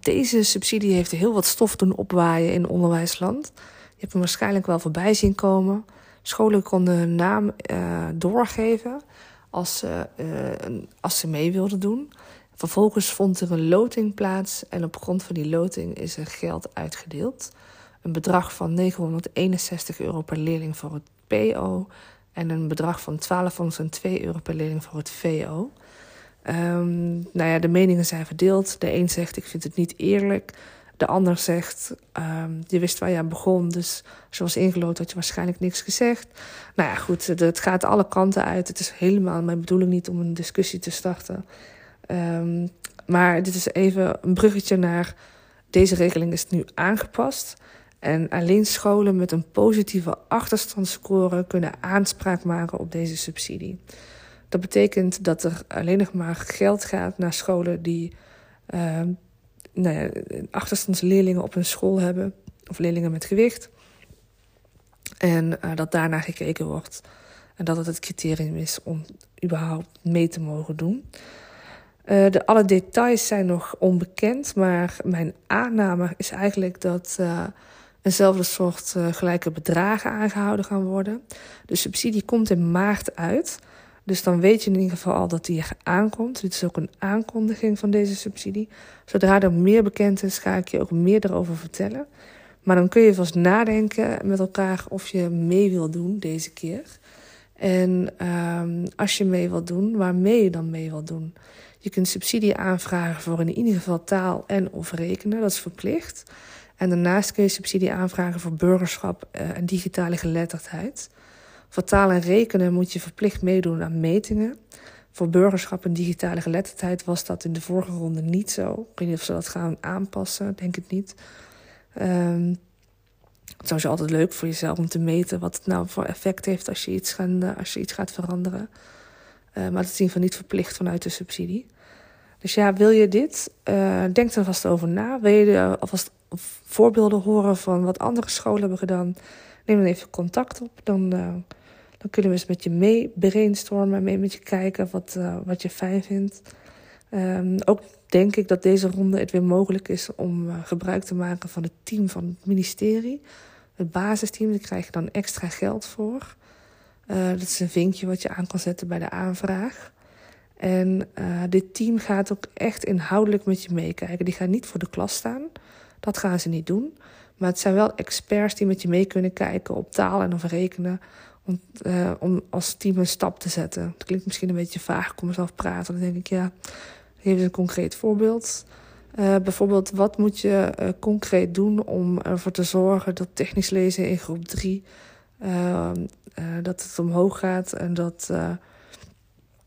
Deze subsidie heeft heel wat stof doen opwaaien in onderwijsland. Je hebt hem waarschijnlijk wel voorbij zien komen. Scholen konden hun naam uh, doorgeven als ze, uh, als ze mee wilden doen. Vervolgens vond er een loting plaats en op grond van die loting is er geld uitgedeeld. Een bedrag van 961 euro per leerling voor het PO en een bedrag van 1202 euro per leerling voor het VO. Um, nou ja, de meningen zijn verdeeld. De een zegt: Ik vind het niet eerlijk. De ander zegt: um, Je wist waar je aan begon, dus als je was ingelood, had je waarschijnlijk niks gezegd. Nou ja, goed, het gaat alle kanten uit. Het is helemaal mijn bedoeling niet om een discussie te starten. Um, maar dit is even een bruggetje naar. Deze regeling is nu aangepast. En alleen scholen met een positieve achterstandsscore kunnen aanspraak maken op deze subsidie. Dat betekent dat er alleen nog maar geld gaat naar scholen die uh, nou ja, achterstandsleerlingen op hun school hebben, of leerlingen met gewicht. En uh, dat daarna gekeken wordt. En dat het het criterium is om überhaupt mee te mogen doen. Uh, de, alle details zijn nog onbekend, maar mijn aanname is eigenlijk dat uh, eenzelfde soort gelijke bedragen aangehouden gaan worden. De subsidie komt in maart uit. Dus dan weet je in ieder geval al dat die er aankomt. Dit is ook een aankondiging van deze subsidie. Zodra er meer bekend is, ga ik je ook meer erover vertellen. Maar dan kun je vast nadenken met elkaar of je mee wil doen deze keer. En um, als je mee wilt doen, waarmee je dan mee wilt doen. Je kunt subsidie aanvragen voor in ieder geval taal en of rekenen, dat is verplicht. En daarnaast kun je subsidie aanvragen voor burgerschap uh, en digitale geletterdheid. Voor taal en rekenen moet je verplicht meedoen aan metingen. Voor burgerschap en digitale geletterdheid was dat in de vorige ronde niet zo. Ik weet niet of ze dat gaan aanpassen, denk ik niet. Um, het je altijd leuk voor jezelf om te meten wat het nou voor effect heeft als je iets, uh, als je iets gaat veranderen. Uh, maar dat is in ieder geval niet verplicht vanuit de subsidie. Dus ja, wil je dit? Uh, denk er vast over na. Wil je alvast voorbeelden horen van wat andere scholen hebben gedaan? Neem dan even contact op. Dan dan kunnen we eens met je mee brainstormen, mee met je kijken wat, uh, wat je fijn vindt. Um, ook denk ik dat deze ronde het weer mogelijk is om uh, gebruik te maken van het team van het ministerie. Het basisteam, daar krijg je dan extra geld voor. Uh, dat is een vinkje wat je aan kan zetten bij de aanvraag. En dit team gaat ook echt inhoudelijk met je meekijken. Die gaan niet voor de klas staan. Dat gaan ze niet doen. Maar het zijn wel experts die met je mee kunnen kijken op taal en of rekenen om, uh, om als team een stap te zetten. Het klinkt misschien een beetje vaag, ik kom mezelf praten. Dan denk ik, ja, geef eens een concreet voorbeeld. Uh, bijvoorbeeld, wat moet je uh, concreet doen om ervoor te zorgen dat technisch lezen in groep 3 dat het omhoog gaat en dat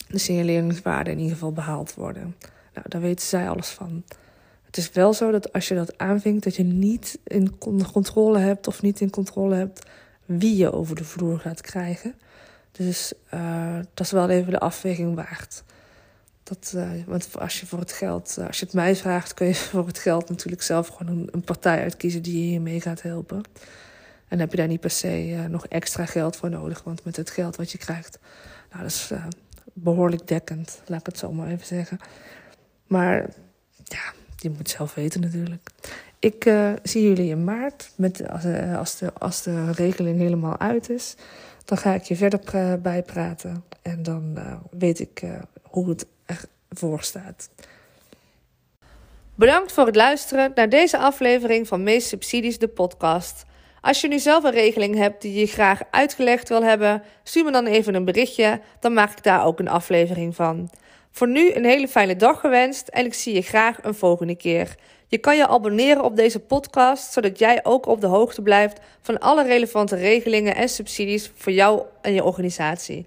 de signaleringswaarden in ieder geval behaald worden. Nou, daar weten zij alles van. Het is wel zo dat als je dat aanvinkt, dat je niet in controle hebt of niet in controle hebt wie je over de vloer gaat krijgen. Dus uh, dat is wel even de afweging waard. Dat, uh, want als je voor het geld, uh, als je het mij vraagt, kun je voor het geld natuurlijk zelf gewoon een, een partij uitkiezen die je hiermee gaat helpen. En heb je daar niet per se nog extra geld voor nodig, want met het geld wat je krijgt, nou, dat is behoorlijk dekkend, laat ik het zo maar even zeggen. Maar ja, je moet zelf weten natuurlijk. Ik uh, zie jullie in maart. Met, als, uh, als, de, als de regeling helemaal uit is. Dan ga ik je verder bijpraten. En dan uh, weet ik hoe het ervoor staat. Bedankt voor het luisteren naar deze aflevering van Meest Subsidies, de podcast. Als je nu zelf een regeling hebt die je graag uitgelegd wil hebben, stuur me dan even een berichtje. Dan maak ik daar ook een aflevering van. Voor nu een hele fijne dag gewenst en ik zie je graag een volgende keer. Je kan je abonneren op deze podcast, zodat jij ook op de hoogte blijft van alle relevante regelingen en subsidies voor jou en je organisatie.